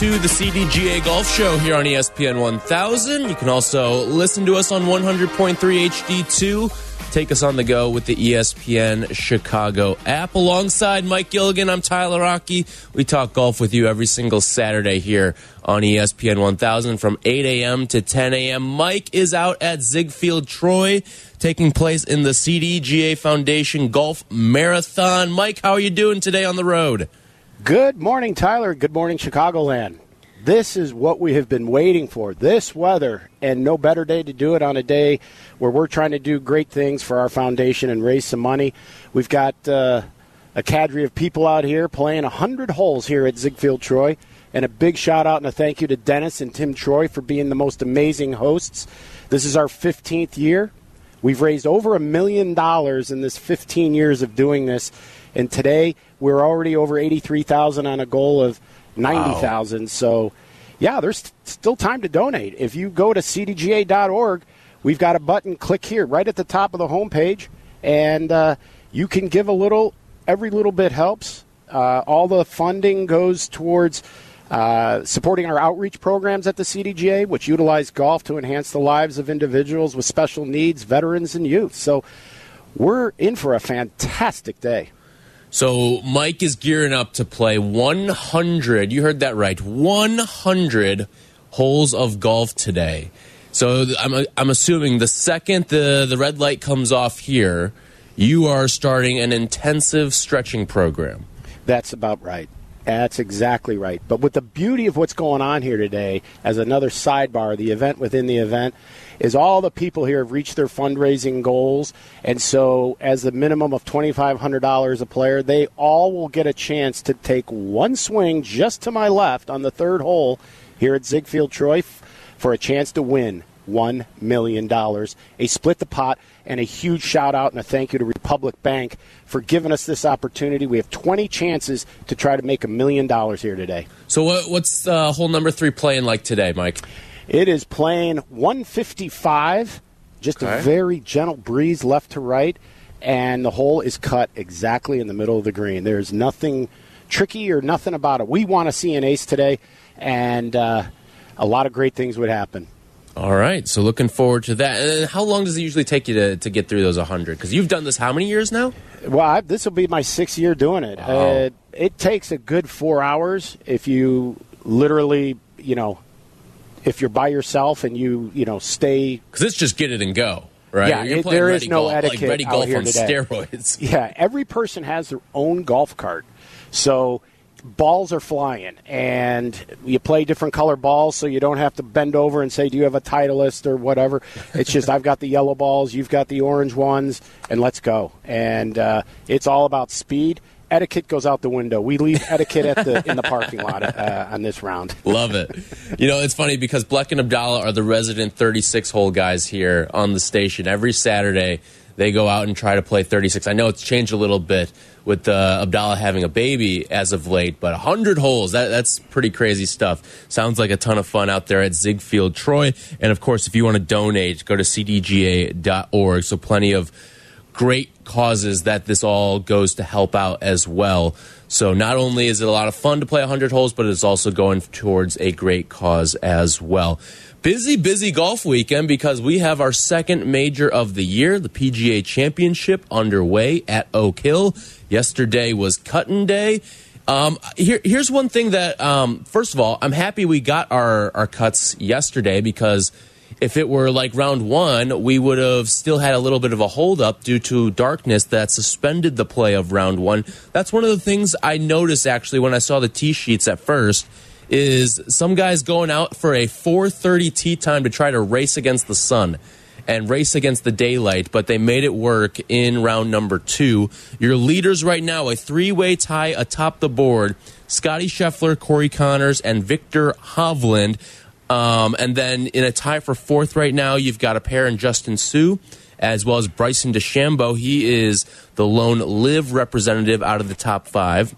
To the CDGA Golf Show here on ESPN 1000. You can also listen to us on 100.3 HD2. Take us on the go with the ESPN Chicago app. Alongside Mike Gilligan, I'm Tyler Rocky. We talk golf with you every single Saturday here on ESPN 1000 from 8 a.m. to 10 a.m. Mike is out at Zigfield Troy, taking place in the CDGA Foundation Golf Marathon. Mike, how are you doing today on the road? Good morning, Tyler. Good morning, Chicagoland. This is what we have been waiting for. This weather, and no better day to do it on a day where we're trying to do great things for our foundation and raise some money. We've got uh, a cadre of people out here playing 100 holes here at Zigfield Troy. And a big shout out and a thank you to Dennis and Tim Troy for being the most amazing hosts. This is our 15th year. We've raised over a million dollars in this 15 years of doing this. And today we're already over 83,000 on a goal of 90,000. So, yeah, there's still time to donate. If you go to cdga.org, we've got a button, click here right at the top of the homepage, and uh, you can give a little. Every little bit helps. Uh, all the funding goes towards uh, supporting our outreach programs at the CDGA, which utilize golf to enhance the lives of individuals with special needs, veterans, and youth. So we're in for a fantastic day. So Mike is gearing up to play 100. You heard that right. 100 holes of golf today. So I'm uh, I'm assuming the second the the red light comes off here, you are starting an intensive stretching program. That's about right. That's exactly right. But with the beauty of what's going on here today, as another sidebar, the event within the event, is all the people here have reached their fundraising goals. And so, as the minimum of $2,500 a player, they all will get a chance to take one swing just to my left on the third hole here at Zigfield Troy for a chance to win $1 million, a split the pot, and a huge shout out and a thank you to Republic Bank for giving us this opportunity. We have 20 chances to try to make a million dollars here today. So what, what's uh, hole number three playing like today, Mike? It is playing 155, just Okay. a very gentle breeze left to right, and the hole is cut exactly in the middle of the green. There's nothing tricky or nothing about it. We want to see an ace today, and uh, a lot of great things would happen. All right, so looking forward to that. And how long does it usually take you to, to get through those 100? Because you've done this how many years now? Well, I, this will be my sixth year doing it. Uh, it takes a good four hours if you literally, you know, if you're by yourself and you, you know, stay. Because it's just get it and go, right? Yeah, You're it- playing ready no golf, etiquette like ready out here on today. steroids. Yeah, every person has their own golf cart. So balls are flying, and you play different color balls, so you don't have to bend over and say, "Do you have a Titleist or whatever?" It's just I've got the yellow balls, you've got the orange ones, and let's go. And uh, it's all about speed. Etiquette goes out the window. We leave etiquette at the in the parking lot uh, on this round. Love it. You know, it's funny because Bleck and Abdallah are the resident 36 hole guys here on the station. Every Saturday, they go out and try to play 36. I know it's changed a little bit with uh, Abdallah having a baby as of late, but 100 holes, that, that's pretty crazy stuff. Sounds like a ton of fun out there at Zigfield Troy. And of course, if you want to donate, go to cdga.org. So plenty of great causes that this all goes to help out as well. So not only is it a lot of fun to play 100 holes, but it's also going towards a great cause as well. Busy, busy golf weekend because we have our second major of the year, the PGA Championship, underway at Oak Hill. Yesterday was Cutting Day. Um, here, here's one thing that, um, first of all, I'm happy we got our, our cuts yesterday because if it were like round one, we would have still had a little bit of a holdup due to darkness that suspended the play of round one. That's one of the things I noticed actually when I saw the tee sheets at first is some guys going out for a 4:30 tee time to try to race against the sun and race against the daylight, but they made it work in round number two. Your leaders right now, a three way tie atop the board Scottie Scheffler, Corey Conners, and Viktor Hovland. Um, and then in a tie for fourth right now, you've got a pair in Justin Suh as well as Bryson DeChambeau. He is the lone LIV representative out of the top five.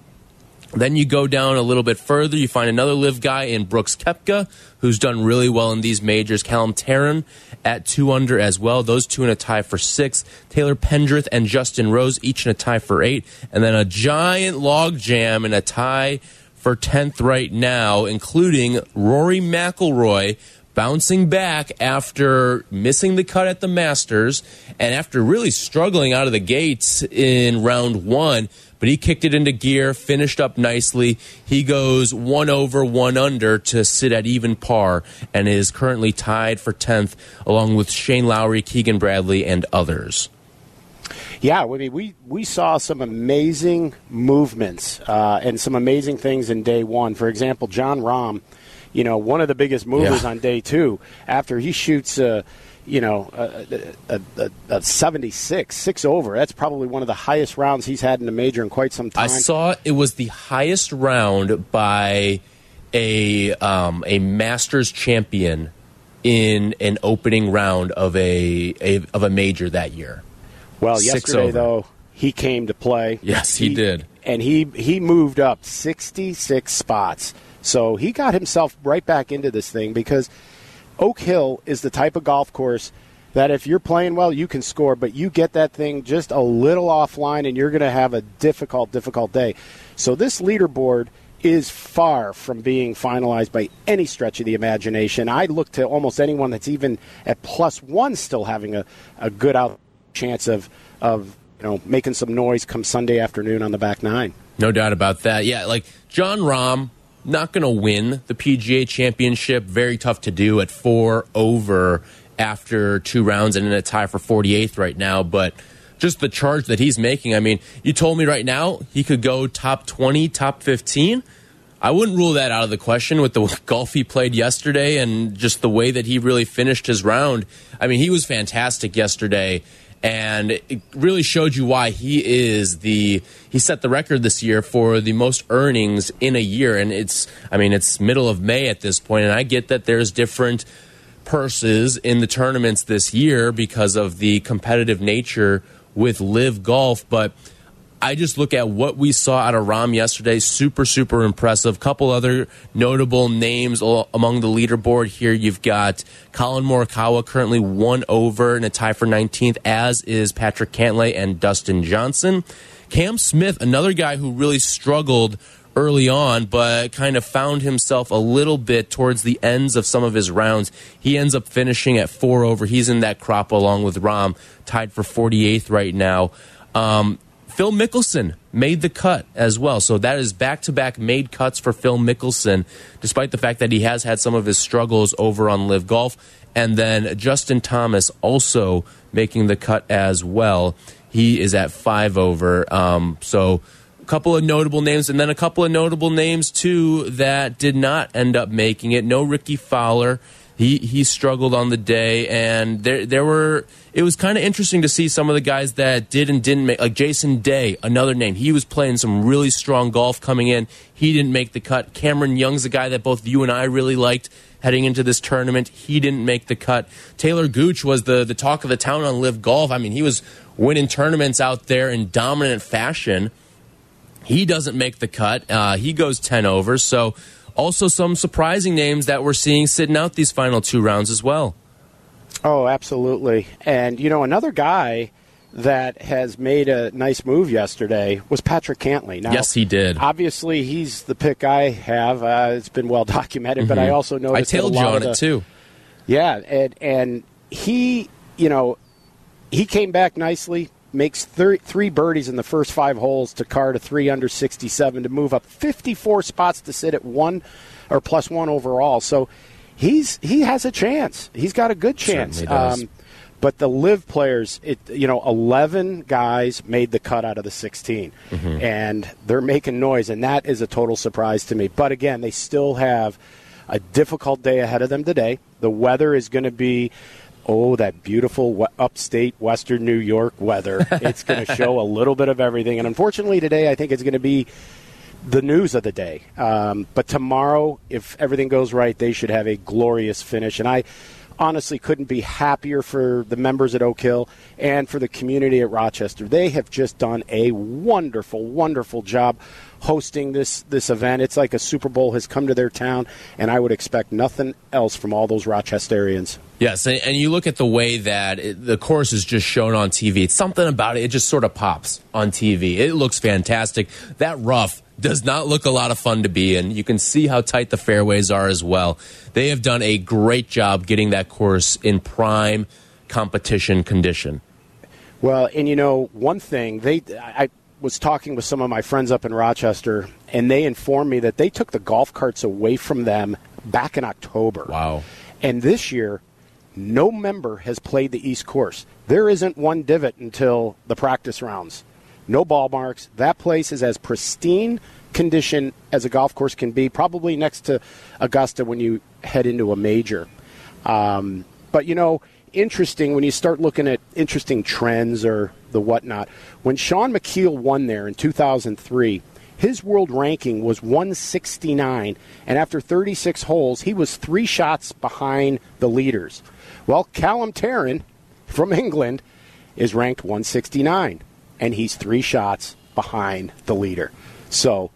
Then you go down a little bit further, you find another LIV guy in Brooks Koepka, who's done really well in these majors. Callum Tarren at two under as well. Those two in a tie for six. Taylor Pendrith and Justin Rose each in a tie for eight. And then a giant log jam in a tie for 10th right now, including Rory McIlroy bouncing back after missing the cut at the Masters and after really struggling out of the gates in round one but he kicked it into gear, finished up nicely. He goes one over, one under to sit at even par and is currently tied for 10th along with Shane Lowry, Keegan Bradley, and others. Yeah, I mean, we, we saw some amazing movements uh, and some amazing things in day one. For example, Jon Rahm, you know, one of the biggest movers yeah. on day two, after he shoots. Uh, you know, a, a, a, a, 76, six over. That's probably one of the highest rounds he's had in a major in quite some time. I saw it was the highest round by a um, a Masters champion in an opening round of a, a of a major that year. Well, six yesterday over. though he came to play. Yes, he, he did, and he he moved up 66 spots. So he got himself right back into this thing because Oak Hill is the type of golf course that if you're playing well, you can score, but you get that thing just a little offline and you're going to have a difficult, difficult day. So this leaderboard is far from being finalized by any stretch of the imagination. I look to almost anyone that's even at plus one still having a, a good out chance of, of you know making some noise come Sunday afternoon on the back nine. No doubt about that. Yeah, like Jon Rahm not going to win the PGA championship. Very tough to do at four over after two rounds and in a tie for 48th right now. But just the charge that he's making, I mean, you told me right now he could go top 20, top 15. I wouldn't rule that out of the question with the golf he played yesterday and just the way that he really finished his round. I mean, he was fantastic yesterday and it really showed you why he is the he set the record this year for the most earnings in a year. And it's i mean it's middle of may at this point and i get that there's different purses in the tournaments this year because of the competitive nature with LIV Golf but I just look at what we saw out of Rahm yesterday. Super, super impressive. Couple other notable names among the leaderboard here. You've got Collin Morikawa currently one over in a tie for 19th, as is Patrick Cantlay and Dustin Johnson. Cam Smith, another guy who really struggled early on, but kind of found himself a little bit towards the ends of some of his rounds. He ends up finishing at four over. He's in that crop along with Rahm, tied for 48th right now. Um, Phil Mickelson made the cut as well. So that is back to back made cuts for Phil Mickelson, despite the fact that he has had some of his struggles over on LIV Golf. And then Justin Thomas also making the cut as well. He is at five over. Um, so a couple of notable names, and then a couple of notable names too that did not end up making it. No Rickie Fowler he he struggled on the day, and there there were. It was kind of interesting to see some of the guys that did and didn't make, like Jason Day, another name. He was playing some really strong golf coming in. He didn't make the cut. Cameron Young's a guy that both you and I really liked heading into this tournament. He didn't make the cut. Talor Gooch was the the talk of the town on LIV Golf. I mean, he was winning tournaments out there in dominant fashion. He doesn't make the cut. Uh, he goes ten over. So also some surprising names that we're seeing sitting out these final two rounds as well. Oh, absolutely. And, you know, another guy that has made a nice move yesterday was Patrick Cantlay. Now, yes, he did. Obviously, he's the pick I have. Uh, it's been well documented, mm-hmm. but I mm-hmm. also know I tailed you on it too. Yeah, and and he, you know, he came back nicely makes thir- three birdies in the first five holes to car to three under 67 to move up 54 spots to sit at one or plus one overall. So he's he has a chance. He's got a good chance. Um, But the LIV players, it you know, 11 guys made the cut out of the 16, and they're making noise, and that is a total surprise to me. But again, they still have a difficult day ahead of them today. The weather is going to be. Oh, that beautiful upstate Western New York weather. It's going to show a little bit of everything. And unfortunately, today, I think it's going to be the news of the day. Um, but tomorrow, if everything goes right, they should have a glorious finish. And I honestly couldn't be happier for the members at Oak Hill and for the community at Rochester. They have just done a wonderful, wonderful job hosting this this event. It's like a Super Bowl has come to their town, and I would expect nothing else from all those Rochesterians. Yes, and, and you look at the way that it, the course is just shown on TV. It's something about it; it just sort of pops on TV. It looks fantastic. That rough does not look a lot of fun to be in. You can see how tight the fairways are as well. They have done a great job getting that course in prime competition condition. Well, and you know, one thing they I was talking with some of my friends up in Rochester, and they informed me that they took the golf carts away from them back in October. Wow. And this year, no member has played the East Course. There isn't one divot until the practice rounds. No ball marks. That place is as pristine condition as a golf course can be, probably next to Augusta when you head into a major. Um, but you know, interesting when you start looking at interesting trends or the whatnot. When Shaun Micheel won there in 2003, his world ranking was 169, and after 36 holes, he was three shots behind the leaders. Well, Callum Tarren from England is ranked 169, and he's three shots behind the leader. So,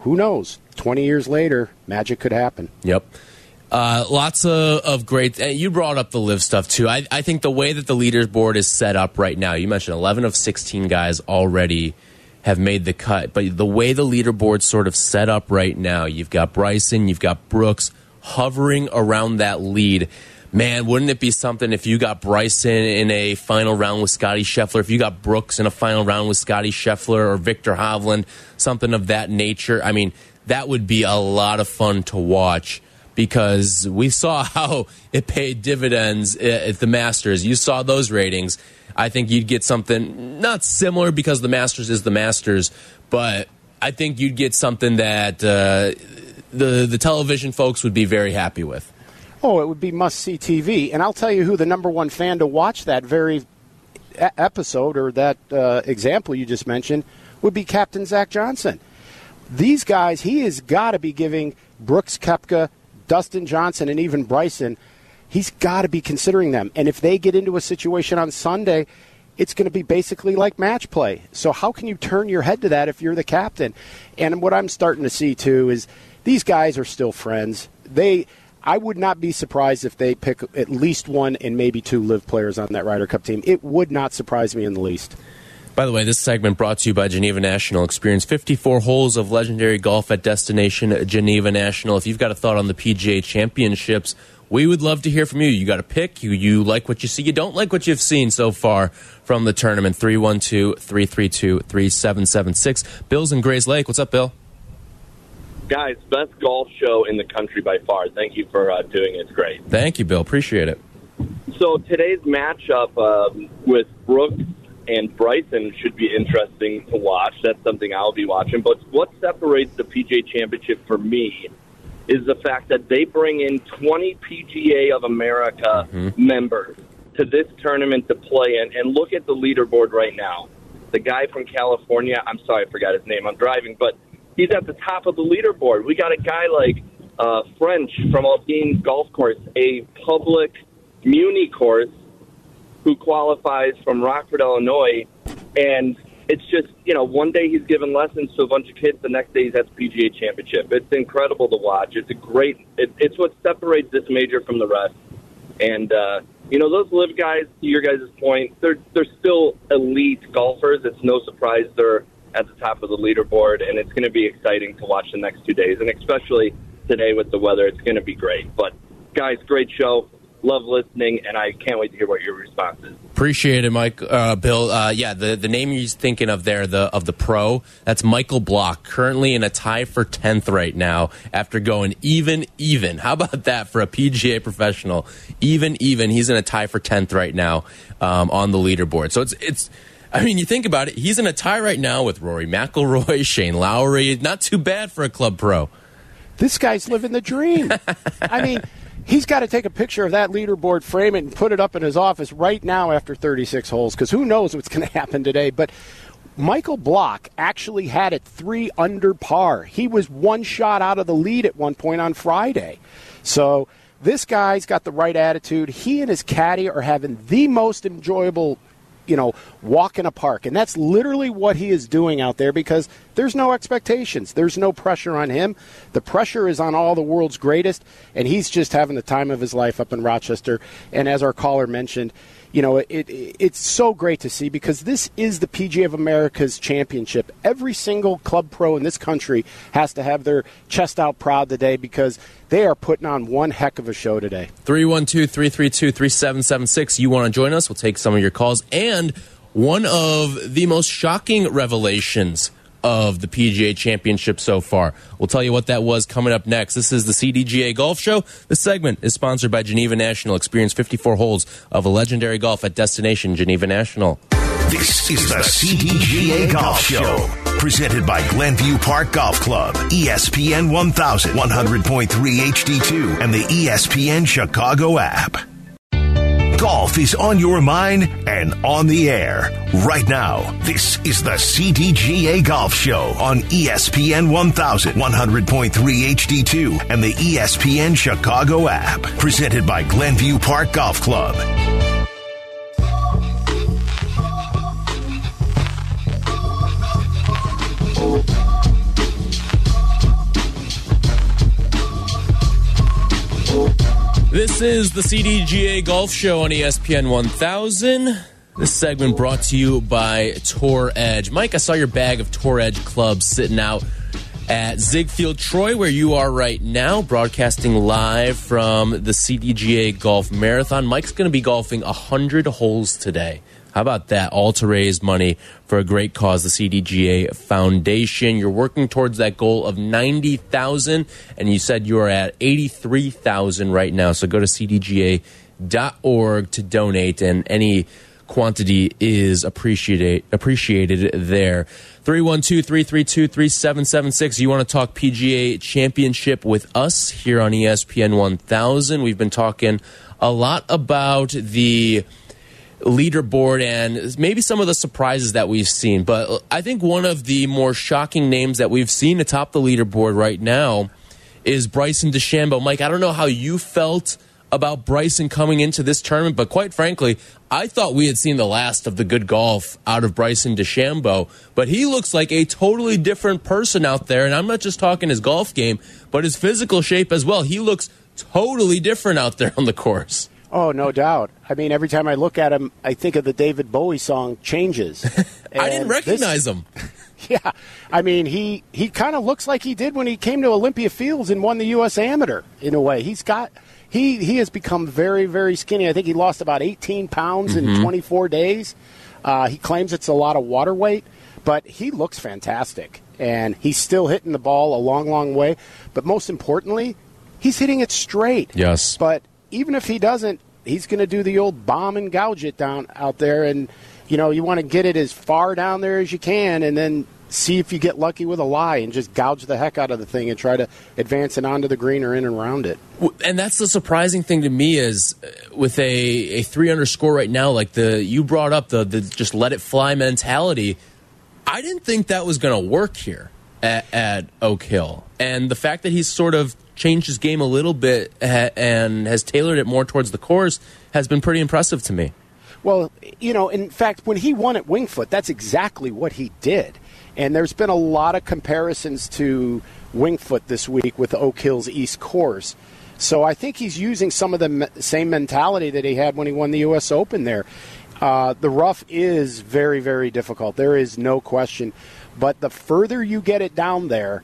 who knows? 20 years later, magic could happen. Yep. Uh, lots of, of great. And you brought up the LIV stuff too. I, I think the way that the leaderboard is set up right now, you mentioned 11 of 16 guys already have made the cut. But the way the leaderboard's sort of set up right now, you've got Bryson, you've got Brooks hovering around that lead. Man, wouldn't it be something if you got Bryson in a final round with Scottie Scheffler, if you got Brooks in a final round with Scottie Scheffler or Viktor Hovland, something of that nature? I mean, that would be a lot of fun to watch because we saw how it paid dividends at the Masters. You saw those ratings. I think you'd get something not similar because the Masters is the Masters, but I think you'd get something that uh, the the television folks would be very happy with. Oh, it would be must see TV. And I'll tell you who the number one fan to watch that very episode or that uh, example you just mentioned would be Captain Zach Johnson. These guys, he has got to be giving Brooks Koepka, Dustin Johnson, and even Bryson, he's got to be considering them. And if they get into a situation on Sunday, it's going to be basically like match play. So how can you turn your head to that if you're the captain? And what I'm starting to see too is these guys are still friends. They I would not be surprised if they pick at least one and maybe two LIV players on that Ryder Cup team. It would not surprise me in the least. By the way, this segment brought to you by Geneva National. Experience 54 holes of legendary golf at destination Geneva National. If you've got a thought on the PGA Championships, we would love to hear from you. You got a pick. You, you like what you see. You don't like what you've seen so far from the tournament. 312 332 3776. Bill's in Grayslake. What's up, Bill? Guys, best golf show in the country by far. Thank you for uh, doing it. It's great. Thank you, Bill. Appreciate it. So today's matchup um, with Brooks and Bryson should be interesting to watch. That's something I'll be watching. But what separates the PGA Championship for me is the fact that they bring in 20 PGA of America members to this tournament to play in. And look at the leaderboard right now. The guy from California, I'm sorry, I forgot his name. I'm driving, but he's at the top of the leaderboard. We got a guy like uh, French from Alpine Golf Course, a public Muni course who qualifies from Rockford, Illinois, and it's just you know one day he's giving lessons to a bunch of kids, the next day he's at the PGA Championship. It's incredible to watch. It's a great. It, it's what separates this major from the rest. And uh, you know those LIV guys. To your guys' point, they're they're still elite golfers. It's no surprise they're at the top of the leaderboard, and it's going to be exciting to watch the next two days, and especially today with the weather. It's going to be great. But guys, great show. Love listening, and I can't wait to hear what your response is. Appreciate it, Mike. Uh, Bill. Uh, yeah, the the name he's thinking of there, the of the pro, that's Michael Block, currently in a tie for tenth right now after going even even. How about that for a PGA professional? Even even. He's in a tie for tenth right now um, on the leaderboard. So it's it's. I mean, you think about it. He's in a tie right now with Rory McIlroy, Shane Lowry. Not too bad for a club pro. This guy's living the dream. I mean, he's got to take a picture of that leaderboard, frame it, and put it up in his office right now after 36 holes because who knows what's going to happen today. But Michael Block actually had it three under par. He was one shot out of the lead at one point on Friday. So this guy's got the right attitude. He and his caddy are having the most enjoyable you know, walk in a park. And that's literally what he is doing out there because there's no expectations. There's no pressure on him. The pressure is on all the world's greatest, and he's just having the time of his life up in Rochester. And as our caller mentioned, you know, it, it, it's so great to see because this is the PGA of America's championship. Every single club pro in this country has to have their chest out proud today because they are putting on one heck of a show today. 312 332 3776. You want to join us? We'll take some of your calls. And one of the most shocking revelations of the PGA Championship so far. We'll tell you what that was coming up next. This is the CDGA Golf Show. This segment is sponsored by Geneva National. Experience 54 holes of a legendary golf at Destination Geneva National. This is the CDGA Golf Show, presented by Glenview Park Golf Club, ESPN 1000, 100.3 HD2, and the ESPN Chicago app. Golf is on your mind and on the air right now. This is the CDGA Golf Show on ESPN 1000, 100.3 HD2, and the ESPN Chicago app. Presented by Glenview Park Golf Club. This is the CDGA Golf Show on ESPN 1000. This segment brought to you by Tour Edge. Mike, I saw your bag of Tour Edge clubs sitting out at Zigfield Troy, where you are right now, broadcasting live from the CDGA Golf Marathon. Mike's going to be golfing 100 holes today. How about that? All to raise money for a great cause, the CDGA Foundation. You're working towards that goal of 90,000 and you said you are at 83,000 right now. So go to cdga.org to donate and any quantity is appreciated appreciated there. 312-332-3776. You want to talk PGA Championship with us here on ESPN 1000. We've been talking a lot about the leaderboard and maybe some of the surprises that we've seen. But I think one of the more shocking names that we've seen atop the leaderboard right now is Bryson DeChambeau. Mike, I don't know how you felt about Bryson coming into this tournament, but quite frankly, I thought we had seen the last of the good golf out of Bryson DeChambeau, but he looks like a totally different person out there. And I'm not just talking his golf game, but his physical shape as well. He looks totally different out there on the course. Oh, no doubt. I mean, every time I look at him, I think of the David Bowie song "Changes." I didn't recognize this, him. Yeah, I mean, he he kind of looks like he did when he came to Olympia Fields and won the U.S. Amateur. In a way, he's got he he has become very very skinny. I think he lost about 18 pounds mm-hmm. in 24 days. Uh, he claims it's a lot of water weight, but he looks fantastic, and he's still hitting the ball a long long way. But most importantly, he's hitting it straight. Yes, but even if he doesn't, he's going to do the old bomb and gouge it down out there. And, you know, you want to get it as far down there as you can and then see if you get lucky with a lie and just gouge the heck out of the thing and try to advance it onto the green or in and around it. And that's the surprising thing to me is uh, with a, a three under score right now, like the you brought up the, the just let it fly mentality. I didn't think that was going to work here at, at Oak Hill. And the fact that he's sort of changed his game a little bit and has tailored it more towards the course has been pretty impressive to me. Well, you know, in fact, when he won at Winged Foot, that's exactly what he did. And there's been a lot of comparisons to Winged Foot this week with Oak Hill's East Course. So I think he's using some of the me- same mentality that he had when he won the U.S. Open there. Uh, the rough is very, very difficult. There is no question. But the further you get it down there,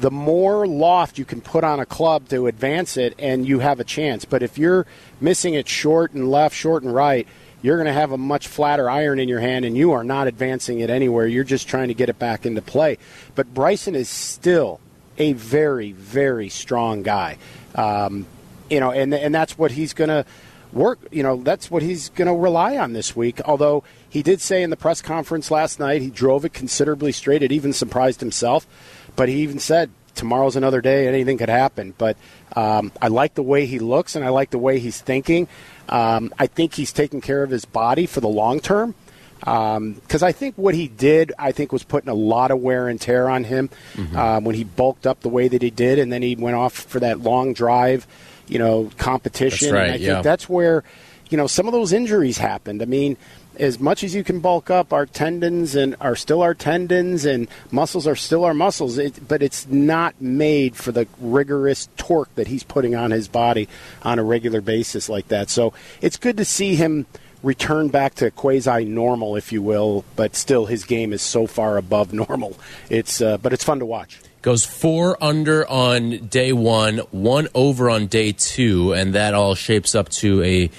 the more loft you can put on a club to advance it, and you have a chance. But if you're missing it short and left, short and right, you're going to have a much flatter iron in your hand, and you are not advancing it anywhere. You're just trying to get it back into play. But Bryson is still a very, very strong guy. Um, you know, and and that's what he's going to work. You know, that's what he's going to rely on this week. Although he did say in the press conference last night he drove it considerably straight. It even surprised himself. But he even said tomorrow's another day, anything could happen. But um, I like the way he looks and I like the way he's thinking. Um, I think he's taking care of his body for the long term. Because um, I think what he did, I think, was putting a lot of wear and tear on him mm-hmm. um, when he bulked up the way that he did, and then he went off for that long drive, you know, competition. That's right, and I yeah. think that's where, you know, some of those injuries happened. I mean, as much as you can bulk up, our tendons and are still our tendons, and muscles are still our muscles. It, but it's not made for the rigorous torque that he's putting on his body on a regular basis like that. So it's good to see him return back to quasi normal, if you will. But still, his game is so far above normal. It's uh, but it's fun to watch. Goes four under on day one, one over on day two, and that all shapes up to a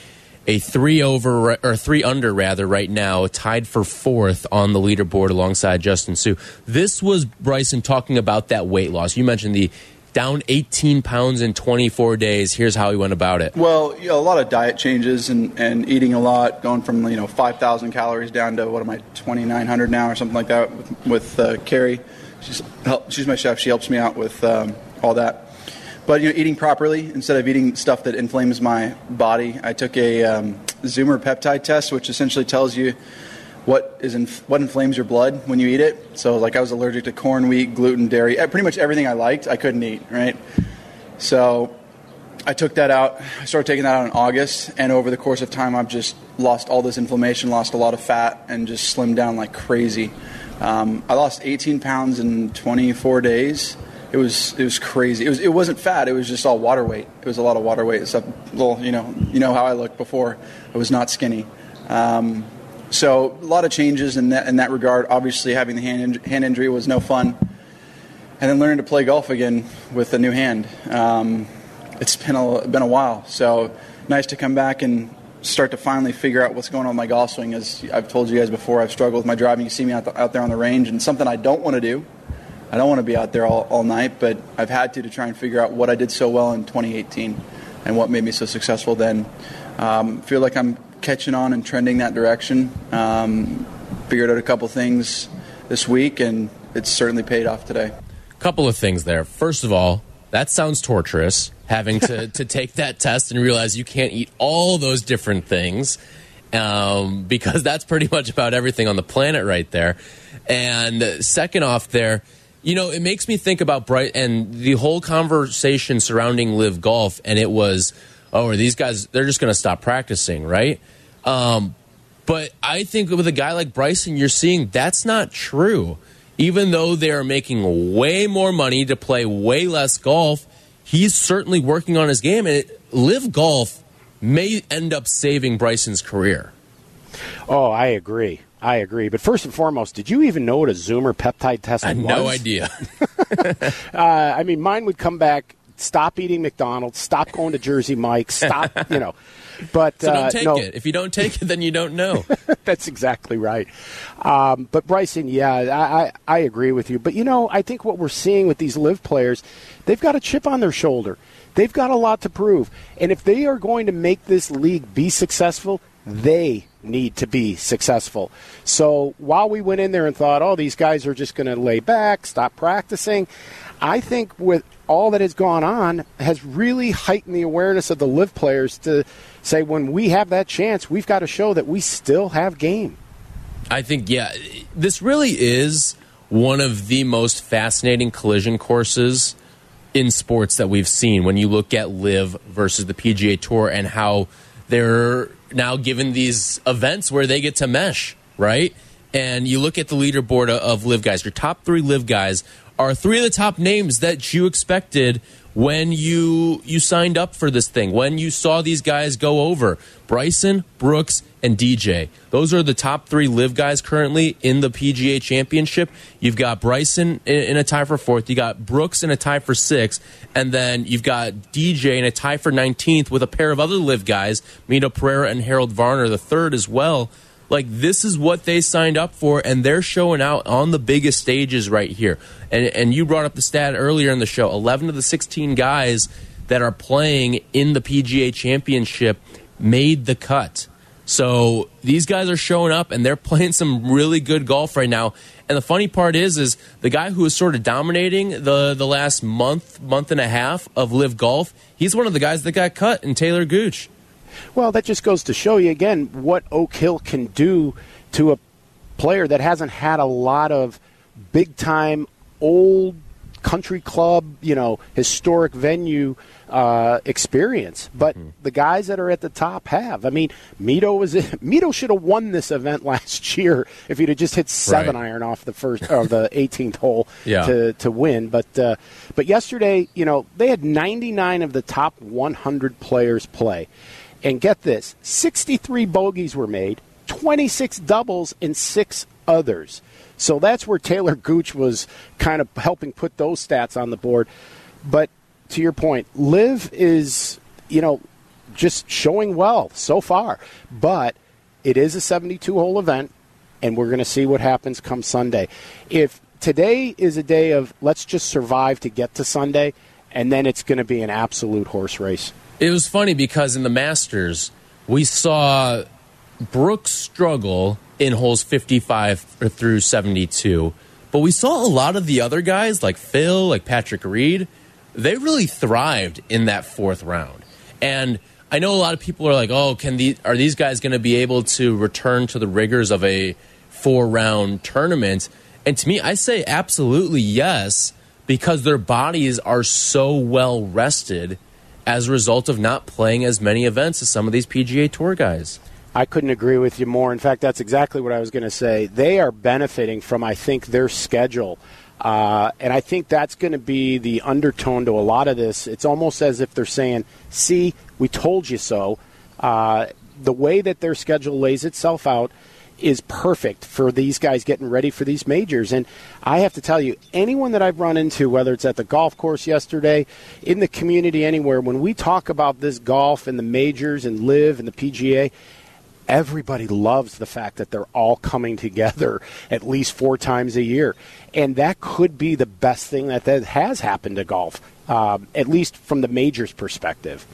a three over or three under rather right now, tied for fourth on the leaderboard alongside Justin Suh. This was Bryson talking about that weight loss. You mentioned the down 18 pounds in 24 days. Here's how he went about it. Well, you know, a lot of diet changes and, and eating a lot, going from you know 5,000 calories down to what am I 2,900 now or something like that with, with uh, Carrie. She's help, she's my chef. She helps me out with um, all that. But you know, eating properly instead of eating stuff that inflames my body. I took a um, Zoomer peptide test, which essentially tells you what is inf- what inflames your blood when you eat it. So, like, I was allergic to corn, wheat, gluten, dairy, pretty much everything I liked, I couldn't eat. Right. So, I took that out. I started taking that out in August, and over the course of time, I've just lost all this inflammation, lost a lot of fat, and just slimmed down like crazy. Um, I lost 18 pounds in 24 days it was it was crazy. It was it wasn't fat. It was just all water weight. It was a lot of water weight. Stuff. Well, you know you know how I looked before. I was not skinny. Um, so a lot of changes in that in that regard. Obviously, having the hand in, hand injury was no fun, and then learning to play golf again with a new hand. Um, it's been a been a while. So nice to come back and start to finally figure out what's going on with my golf swing. As I've told you guys before, I've struggled with my driving. You see me out, the, out there on the range, and something I don't want to do I don't want to be out there all, all night, but I've had to to try and figure out what I did so well in 2018 and what made me so successful then. Um, feel like I'm catching on and trending that direction. Um, figured out a couple things this week, and it's certainly paid off today. Couple of things there. First of all, that sounds torturous having to, to take that test and realize you can't eat all those different things um, because that's pretty much about everything on the planet right there. And second off, there, you know, it makes me think about Bright and the whole conversation surrounding LIV Golf, and it was, oh, are these guys? They're just going to stop practicing, right? Um, but I think with a guy like Bryson, you're seeing that's not true. Even though they are making way more money to play way less golf, he's certainly working on his game, and it, LIV Golf may end up saving Bryson's career. Oh, I agree. I agree. But first and foremost, did you even know what a Zoomer peptide test I had was? no idea. uh, I mean, mine would come back, stop eating McDonald's, stop going to Jersey Mike's, stop, you know. But so don't uh, take no. it. If you don't take it, then you don't know. That's exactly right. Um, but Bryson, yeah, I, I, I agree with you. But you know, I think what we're seeing with these LIV players, they've got a chip on their shoulder. They've got a lot to prove. And if they are going to make this league be successful, they need to be successful. So while we went in there and thought, oh, these guys are just going to lay back, stop practicing, I think with all that has gone on has really heightened the awareness of the LIV players to say when we have that chance, we've got to show that we still have game. I think, yeah, this really is one of the most fascinating collision courses in sports that we've seen when you look at LIV versus the PGA Tour and how they're now given these events where they get to mesh, right? And you look at the leaderboard of LIV guys, your top three LIV guys are three of the top names that you expected when you you signed up for this thing, when you saw these guys go over Bryson, Brooks, and DJ. Those are the top three LIV guys currently in the PGA Championship. You've got Bryson in, a tie for fourth. You got Brooks in a tie for sixth, and then you've got DJ in a tie for nineteenth with a pair of other LIV guys, Mito Pereira and Harold Varner, the third as well. Like this is what they signed up for, and they're showing out on the biggest stages right here. And and you brought up the stat earlier in the show: eleven of the sixteen guys that are playing in the PGA Championship made the cut. So these guys are showing up and they're playing some really good golf right now. And the funny part is, is the guy who is sort of dominating the the last month, month and a half of LIV Golf. He's one of the guys that got cut in Talor Gooch. Well, that just goes to show you again what Oak Hill can do to a player that hasn't had a lot of big time old country club, you know, historic venue uh, experience. But mm-hmm. the guys that are at the top have. I mean, Mito was Mito should have won this event last year if he'd have just hit seven right. iron off the first or the 18th hole yeah. to to win. But uh, but yesterday, you know, they had 99 of the top 100 players play. And get this 63 bogeys were made, 26 doubles, and six others. So that's where Talor Gooch was kind of helping put those stats on the board. But to your point, LIV is, you know, just showing well so far. But it is a 72 hole event, and we're going to see what happens come Sunday. If today is a day of let's just survive to get to Sunday, and then it's going to be an absolute horse race. It was funny because in the Masters, we saw Brooks struggle in holes 55 through 72, but we saw a lot of the other guys like Phil, like Patrick Reed, they really thrived in that fourth round. And I know a lot of people are like, "Oh, can the are these guys going to be able to return to the rigors of a four round tournament?" And to me, I say absolutely yes because their bodies are so well rested as a result of not playing as many events as some of these PGA Tour guys. I couldn't agree with you more. In fact, that's exactly what I was going to say. They are benefiting from, I think, their schedule. Uh, and I think that's going to be the undertone to a lot of this. It's almost as if they're saying, see, we told you so. Uh, the way that their schedule lays itself out – is perfect for these guys getting ready for these majors. And I have to tell you, anyone that I've run into, whether it's at the golf course yesterday, in the community, anywhere, when we talk about this golf and the majors and LIV and the PGA, everybody loves the fact that they're all coming together at least four times a year. And that could be the best thing that, that has happened to golf, um, at least from the majors perspective.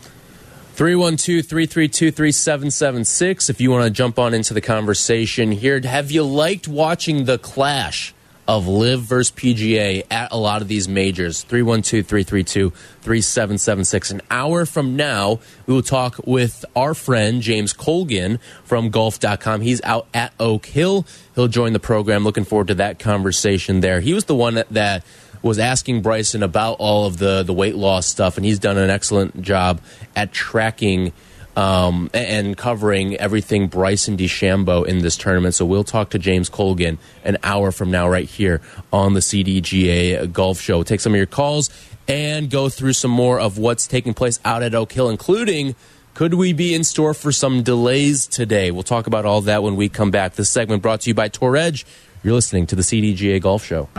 312 332 3776. If you want to jump on into the conversation here, have you liked watching the clash of LIV versus PGA at a lot of these majors? 312 332 3776. An hour from now, we will talk with our friend James Colgan from golf.com. He's out at Oak Hill. He'll join the program. Looking forward to that conversation there. He was the one that, that was asking Bryson about all of the the weight loss stuff, and he's done an excellent job at tracking um, and covering everything Bryson DeChambeau in this tournament. So we'll talk to James Colgan an hour from now, right here on the CDGA Golf Show. take some of your calls and go through some more of what's taking place out at Oak Hill, including. Could we be in store for some delays today? We'll talk about all that when we come back. This segment brought to you by Tour Edge. You're listening to the CDGA Golf Show.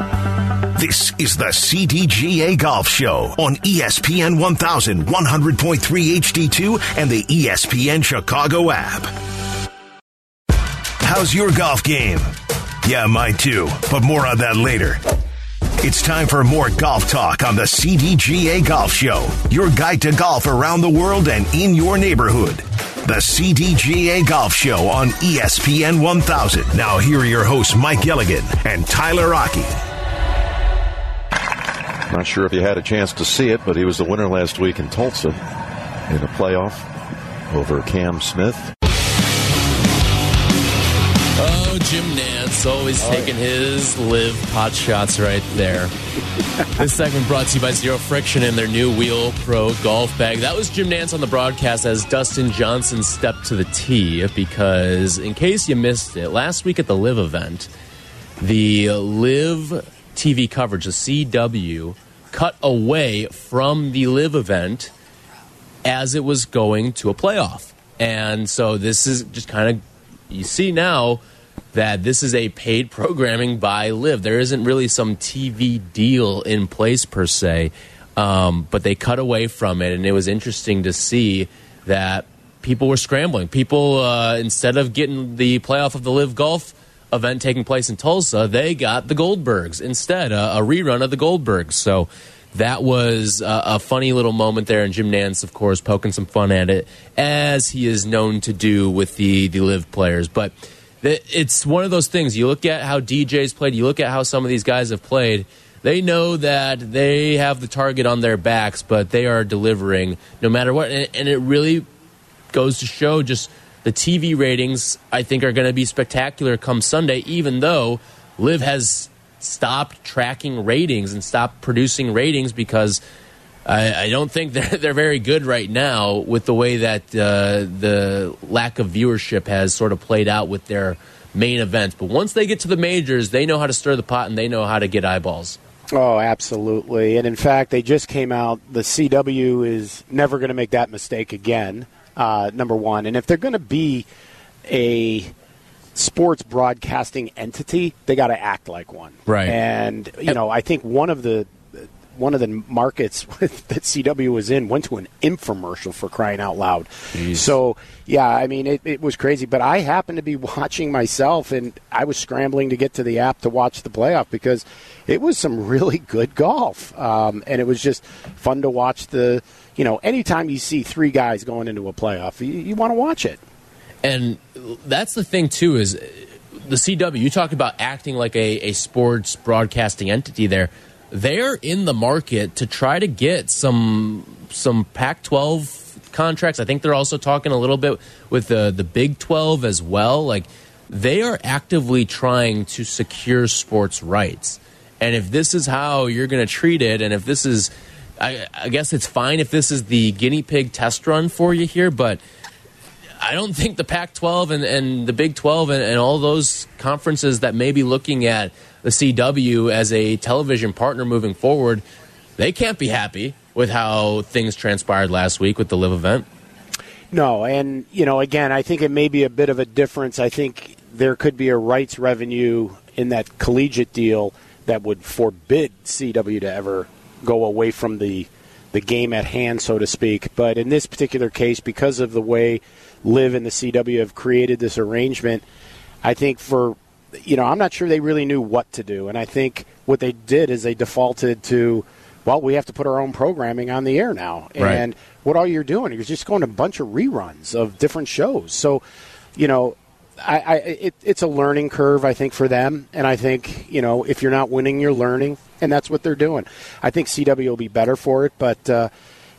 This is the CDGA Golf Show on ESPN 1100.3 HD2 and the ESPN Chicago app. How's your golf game? Yeah, mine too, but more on that later. It's time for more golf talk on the CDGA Golf Show, your guide to golf around the world and in your neighborhood. The CDGA Golf Show on ESPN 1000. Now, here are your hosts, Mike Gilligan and Tyler Rocky. Not sure if you had a chance to see it, but he was the winner last week in Tulsa in a playoff over Cam Smith. Oh, Jim Nantz always oh, taking yeah. his LIV pot shots right there. this segment brought to you by Zero Friction and their new Wheel Pro golf bag. That was Jim Nantz on the broadcast as Dustin Johnson stepped to the tee because, in case you missed it, last week at the LIV event, the LIV TV coverage, the CW cut away from the LIV event as it was going to a playoff. And so this is just kind of, you see now that this is a paid programming by LIV. There isn't really some TV deal in place per se, um, but they cut away from it. And it was interesting to see that people were scrambling. People, uh, instead of getting the playoff of the LIV Golf event taking place in Tulsa, they got the Goldbergs instead, a, a rerun of the Goldbergs. So that was a, a, funny little moment there. And Jim Nantz, of course, poking some fun at it, as he is known to do with the, the LIV players. But it's one of those things. You look at how DJ's played, you look at how some of these guys have played. They know that they have the target on their backs, but they are delivering no matter what. And, and it really goes to show just the TV ratings, I think, are going to be spectacular come Sunday, even though LIV has stopped tracking ratings and stopped producing ratings because I, I, don't think they're, they're very good right now with the way that uh, the lack of viewership has sort of played out with their main events. But once they get to the majors, they know how to stir the pot and they know how to get eyeballs. Oh, absolutely. And in fact, they just came out. The CW is never going to make that mistake again, uh, number one. And if they're going to be a sports broadcasting entity, they got to act like one. Right. And, you know, I think one of the one of the markets that CW was in went to an infomercial for crying out loud. Jeez. So, yeah, I mean, it, it, was crazy. But I happened to be watching myself, and I was scrambling to get to the app to watch the playoff because it was some really good golf. Um, and it was just fun to watch the, you know, anytime you see three guys going into a playoff, you, you want to watch it. And that's the thing, too, is the CW, you talk about acting like a, a sports broadcasting entity there they're in the market to try to get some some Pac-12 contracts. I think they're also talking a little bit with the the Big 12 as well. Like they are actively trying to secure sports rights. And if this is how you're going to treat it, and if this is, I, I guess it's fine if this is the guinea pig test run for you here, but I don't think the Pac 12 and, and the Big 12 and, and all those conferences that may be looking at the CW as a television partner moving forward, they can't be happy with how things transpired last week with the live event. No, and you know, again, I think it may be a bit of a difference. I think there could be a rights revenue in that collegiate deal that would forbid CW to ever go away from the the game at hand, so to speak. But in this particular case, because of the way LIV and the CW have created this arrangement, I think for you know, I'm not sure they really knew what to do. And I think what they did is they defaulted to, well, we have to put our own programming on the air now. Right. And what all you're doing, you're just going to a bunch of reruns of different shows. So, you know, I, I it, it's a learning curve, I think, for them. And I think, you know, if you're not winning, you're learning. And that's what they're doing. I think CW will be better for it. But, uh,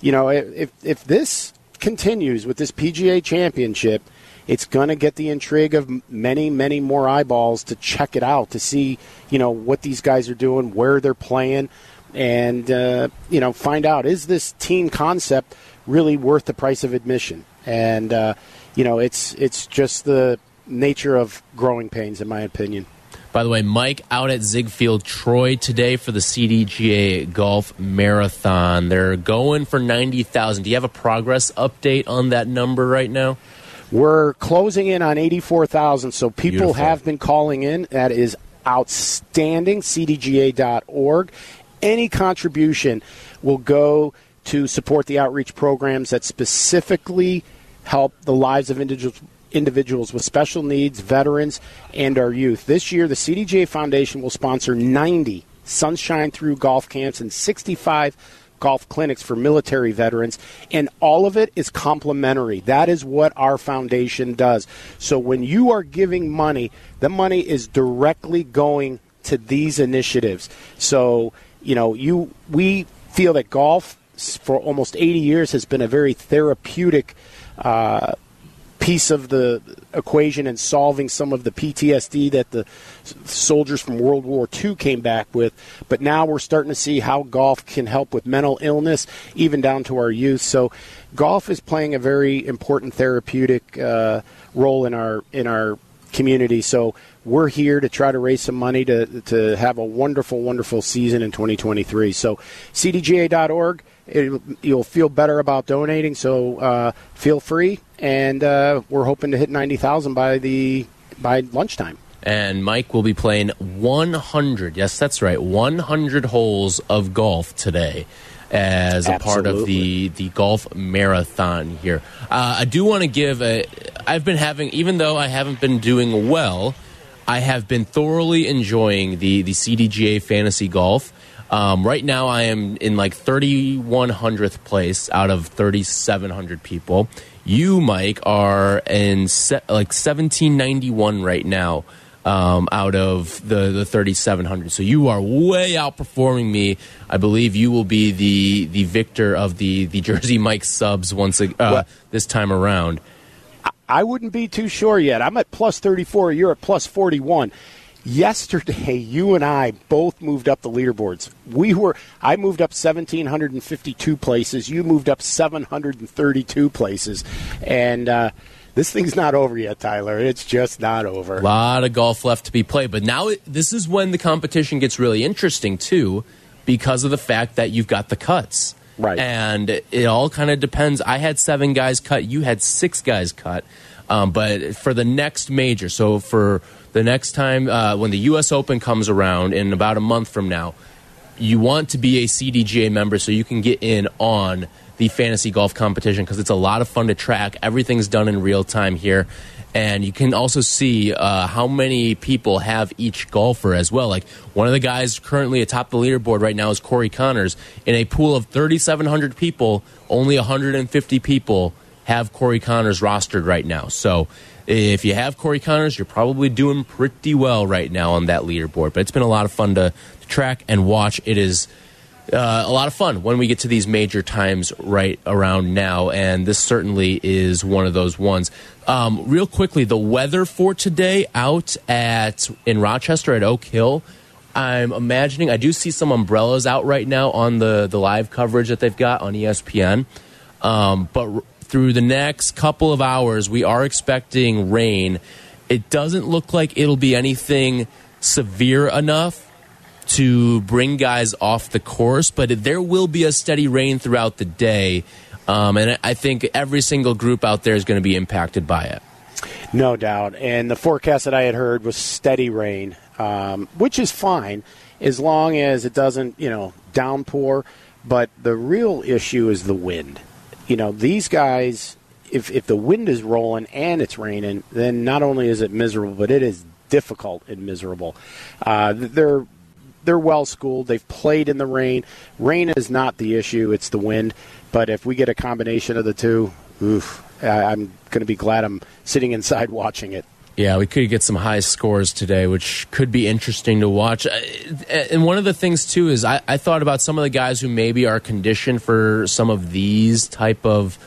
you know, if, if this continues with this PGA championship – it's going to get the intrigue of many, many more eyeballs to check it out to see, you know, what these guys are doing, where they're playing, and uh, you know, find out is this team concept really worth the price of admission? And uh, you know, it's it's just the nature of growing pains, in my opinion. By the way, Mike out at Ziegfeld Troy today for the CDGA Golf Marathon. They're going for 90,000. Do you have a progress update on that number right now? We're closing in on 84,000, so people Beautiful. have been calling in. That is outstanding. CDGA.org. Any contribution will go to support the outreach programs that specifically help the lives of individuals individuals with special needs, veterans, and our youth. This year, the CDGA Foundation will sponsor 90 Sunshine Through golf camps and 65 golf clinics for military veterans, and all of it is complimentary. That is what our foundation does. So when you are giving money, the money is directly going to these initiatives. So, you know, you we feel that golf for almost 80 years has been a very therapeutic uh, piece of the equation in solving some of the PTSD that the soldiers from World War II came back with. But now we're starting to see how golf can help with mental illness, even down to our youth. So, golf is playing a very important therapeutic uh, role in our in our community. So we're here to try to raise some money to to have a wonderful, wonderful season in 2023. So, cdga.org. It, you'll feel better about donating. So uh, feel free, and uh, we're hoping to hit 90,000 by the by lunchtime. And Mike will be playing 100. Yes, that's right, 100 holes of golf today as a Absolutely. part of the the golf marathon here. Uh, I do want to give a. I've been having, even though I haven't been doing well, I have been thoroughly enjoying the the CDGA fantasy golf. Um, right now, I am in like 3100th place out of 3700 people. You, Mike, are in se- like 1791 right now um, out of the, the 3,700. So you are way outperforming me. I believe you will be the the victor of the the Jersey Mike subs once uh, Well- this time around. I wouldn't be too sure yet. I'm at plus 34. You're at plus 41. Yesterday, you and I both moved up the leaderboards. We were. I moved up 1,752 places. You moved up 732 places, and uh, this thing's not over yet, Tyler. It's just not over. A lot of golf left to be played, but now it, this is when the competition gets really interesting too, because of the fact that you've got the cuts. Right. And it all kind of depends. I had seven guys cut. You had six guys cut. Um, but for the next major, so for the next time uh, when the U.S. Open comes around in about a month from now, you want to be a CDGA member so you can get in on the fantasy golf competition because it's a lot of fun to track. Everything's done in real time here. And you can also see uh, how many people have each golfer as well. Like one of the guys currently atop the leaderboard right now is Corey Conners. In a pool of 3,700 people, only 150 people have Corey Conners rostered right now. So if you have Corey Conners, you're probably doing pretty well right now on that leaderboard. But it's been a lot of fun to, to track and watch. It is uh, a lot of fun when we get to these major times right around now, and this certainly is one of those ones. Um, real quickly, the weather for today out at in Rochester at Oak Hill. I'm imagining I do see some umbrellas out right now on the the live coverage that they've got on ESPN. Um, but through the next couple of hours, we are expecting rain. It doesn't look like it'll be anything severe enough to bring guys off the course, but there will be a steady rain throughout the day. Um, and I think every single group out there is going to be impacted by it. No doubt. And the forecast that I had heard was steady rain, um, which is fine as long as it doesn't, you know, downpour. But the real issue is the wind. You know, these guys, if, if the wind is rolling and it's raining, then not only is it miserable, but it is difficult and miserable. Uh, they're they're well schooled. They've played in the rain. Rain is not the issue; it's the wind. But if we get a combination of the two, oof, I'm going to be glad I'm sitting inside watching it. Yeah, we could get some high scores today, which could be interesting to watch. Uh, And one of the things too is I, I thought about some of the guys who maybe are conditioned for some of these type of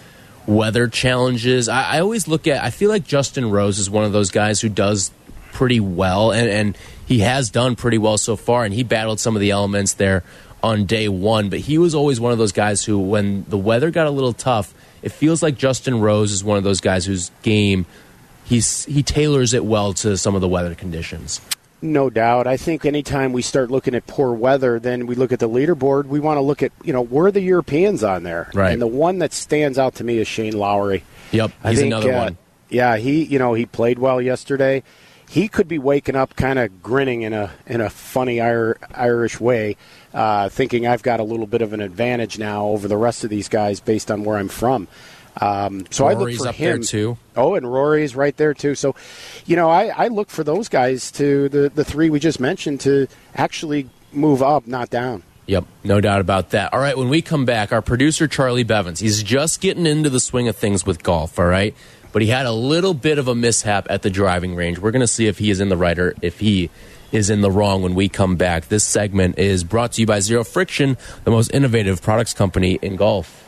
weather challenges. I, I always look at. I feel like Justin Rose is one of those guys who does pretty well, and, and he has done pretty well so far. And he battled some of the elements there on day one, but he was always one of those guys who, when the weather got a little tough, it feels like Justin Rose is one of those guys whose game he's he tailors it well to some of the weather conditions. No doubt. I think anytime we start looking at poor weather, then we look at the leaderboard. We want to look at, you know, where are the Europeans on there? Right. And the one that stands out to me is Shane Lowry. Yep, I he's think, another uh, one. Yeah, he, you know, he played well yesterday. He could be waking up kind of grinning in a in a funny Irish way, uh, thinking I've got a little bit of an advantage now over the rest of these guys based on where I'm from. Um, so I look for up there, him too. Oh, and Rory's right there too. So, you know, I, I look for those guys to the the three we just mentioned to actually move up, not down. Yep, no doubt about that. All right, when we come back, our producer Charlie Bevins, he's just getting into the swing of things with golf, all right? But he had a little bit of a mishap at the driving range. We're going to see if he is in the right or if he is in the wrong when we come back. This segment is brought to you by Zero Friction, the most innovative products company in golf.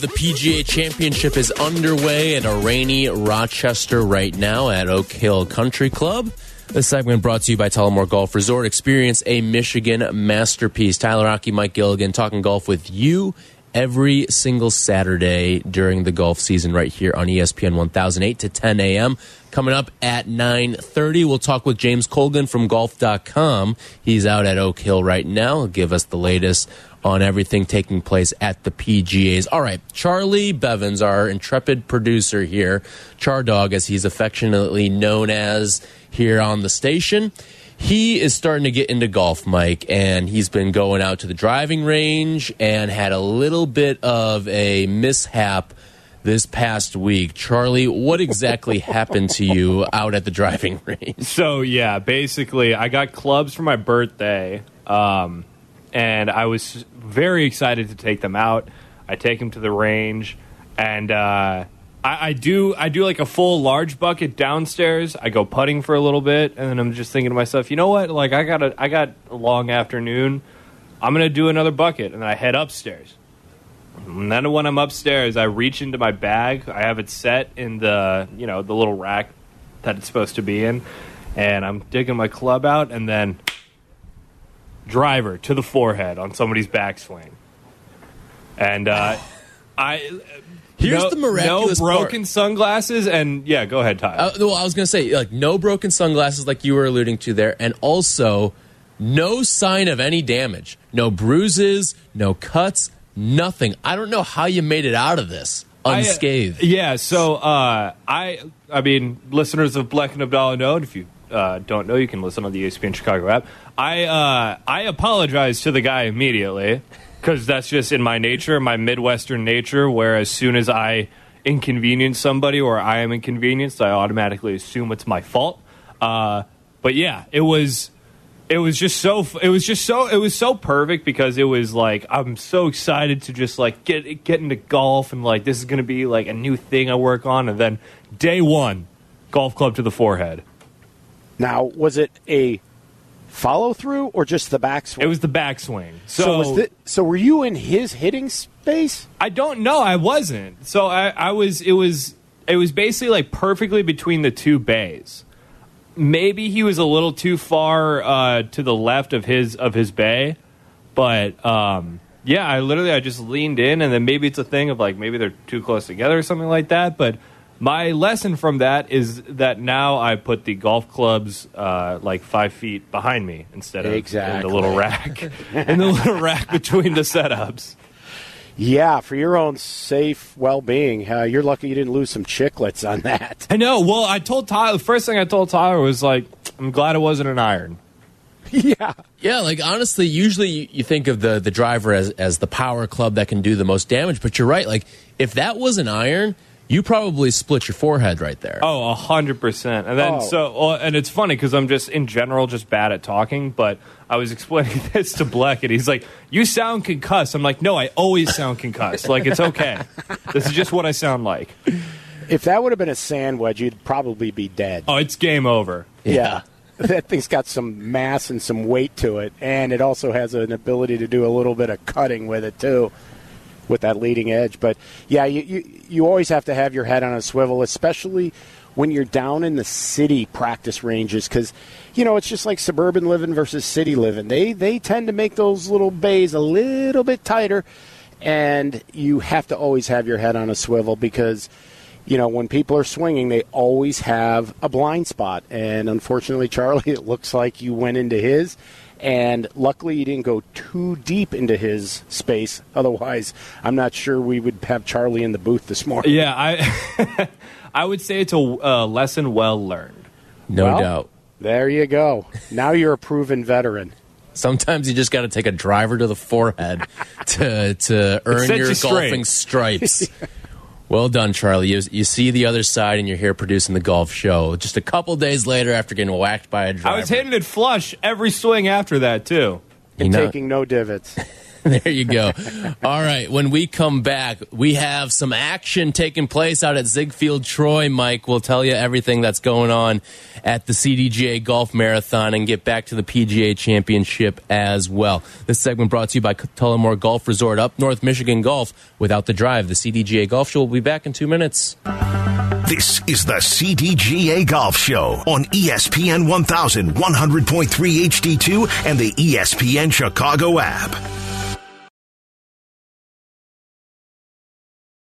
The PGA Championship is underway at a rainy Rochester right now at Oak Hill Country Club. This segment brought to you by Tullamore Golf Resort. Experience a Michigan masterpiece. Tyler Rocky, Mike Gilligan talking golf with you every single Saturday during the golf season right here on ESPN 1008 to 10 a.m. Coming up at 9.30, we'll talk with James Colgan from golf.com. He's out at Oak Hill right now. He'll give us the latest on everything taking place at the PGAs. All right, Charlie Bevins, our intrepid producer here, Char Dog, as he's affectionately known as here on the station. He is starting to get into golf, Mike, and he's been going out to the driving range and had a little bit of a mishap this past week. Charlie, what exactly happened to you out at the driving range? So, yeah, basically, I got clubs for my birthday. Um, and I was very excited to take them out. I take them to the range, and uh, I, I, do I do like a full large bucket downstairs. I go putting for a little bit, and then I'm just thinking to myself, you know what? Like I got a I got a long afternoon. I'm gonna do another bucket, and then I head upstairs. And then when I'm upstairs, I reach into my bag. I have it set in the you know the little rack that it's supposed to be in, and I'm digging my club out, and then driver to the forehead on somebody's backswing. And uh, I. Here's no, the miraculous no broken part. sunglasses and yeah go ahead Tyler. Uh, well i was going to say like no broken sunglasses like you were alluding to there and also no sign of any damage no bruises no cuts nothing i don't know how you made it out of this unscathed I, yeah so uh, i i mean listeners of black and abdallah know if you uh, don't know you can listen on the espn chicago app i uh, i apologize to the guy immediately because that's just in my nature, my Midwestern nature, where as soon as I inconvenience somebody or I am inconvenienced, I automatically assume it's my fault. Uh, but yeah, it was it was just so it was just so it was so perfect because it was like I'm so excited to just like get get into golf and like this is going to be like a new thing I work on and then day 1 golf club to the forehead. Now, was it a follow through or just the backswing? It was the backswing. So, so, was the, so were you in his hitting space? I don't know. I wasn't. So I, I was. It was. It was basically like perfectly between the two bays. Maybe he was a little too far uh, to the left of his of his bay, but um, yeah, I literally I just leaned in, and then maybe it's a thing of like maybe they're too close together or something like that, but my lesson from that is that now I put the golf clubs uh, like five feet behind me instead of exactly. in the little rack in the little rack between the setups. Yeah, for your own safe well-being, uh, you're lucky you didn't lose some chiclets on that. I know. Well, I told Tyler. The first thing I told Tyler was like, "I'm glad it wasn't an iron." yeah, yeah. Like honestly, usually you think of the the driver as as the power club that can do the most damage, but you're right. Like if that was an iron you probably split your forehead right there. Oh, a hundred percent. And then Oh. so, well, and it's funny because I'm just in general just bad at talking. But I was explaining this to Black, and he's like, "You sound concussed." I'm like, "No, I always sound concussed. like it's okay. This is just what I sound like." if that would have been a sand wedge, you'd probably be dead. Oh, it's game over. Yeah. that thing's got some mass and some weight to it, and it also has an ability to do a little bit of cutting with it too, with that leading edge. But yeah, you you, you always have to have your head on a swivel, especially when you're down in the city practice ranges, because you know it's just like suburban living versus city living. They they tend to make those little bays a little bit tighter, and you have to always have your head on a swivel because you know, when people are swinging, they always have a blind spot. And unfortunately, Charlie, it looks like you went into his. And luckily, he didn't go too deep into his space. Otherwise, I'm not sure we would have Charlie in the booth this morning. Yeah, I I would say it's a uh, lesson well learned. No Well, doubt. There you go. Now you're a proven veteran. Sometimes you just got to take a driver to the forehead to to earn your you golfing stripes. Well done, Charlie. You, you see the other side, and you're here producing the golf show. Just a couple days later, after getting whacked by a driver, I was hitting it flush every swing after that too. You And know- taking no divots. there you go. All right. When we come back, we have some action taking place out at Ziegfeld Troy. Mike will tell you everything that's going on at the CDGA Golf Marathon and get back to the PGA Championship as well. This segment brought to you by Tullamore Golf Resort up North Michigan Golf. Without the drive, the CDGA Golf Show will be back in two minutes. This is the CDGA Golf Show on ESPN 1100.3 HD2 and the ESPN Chicago app.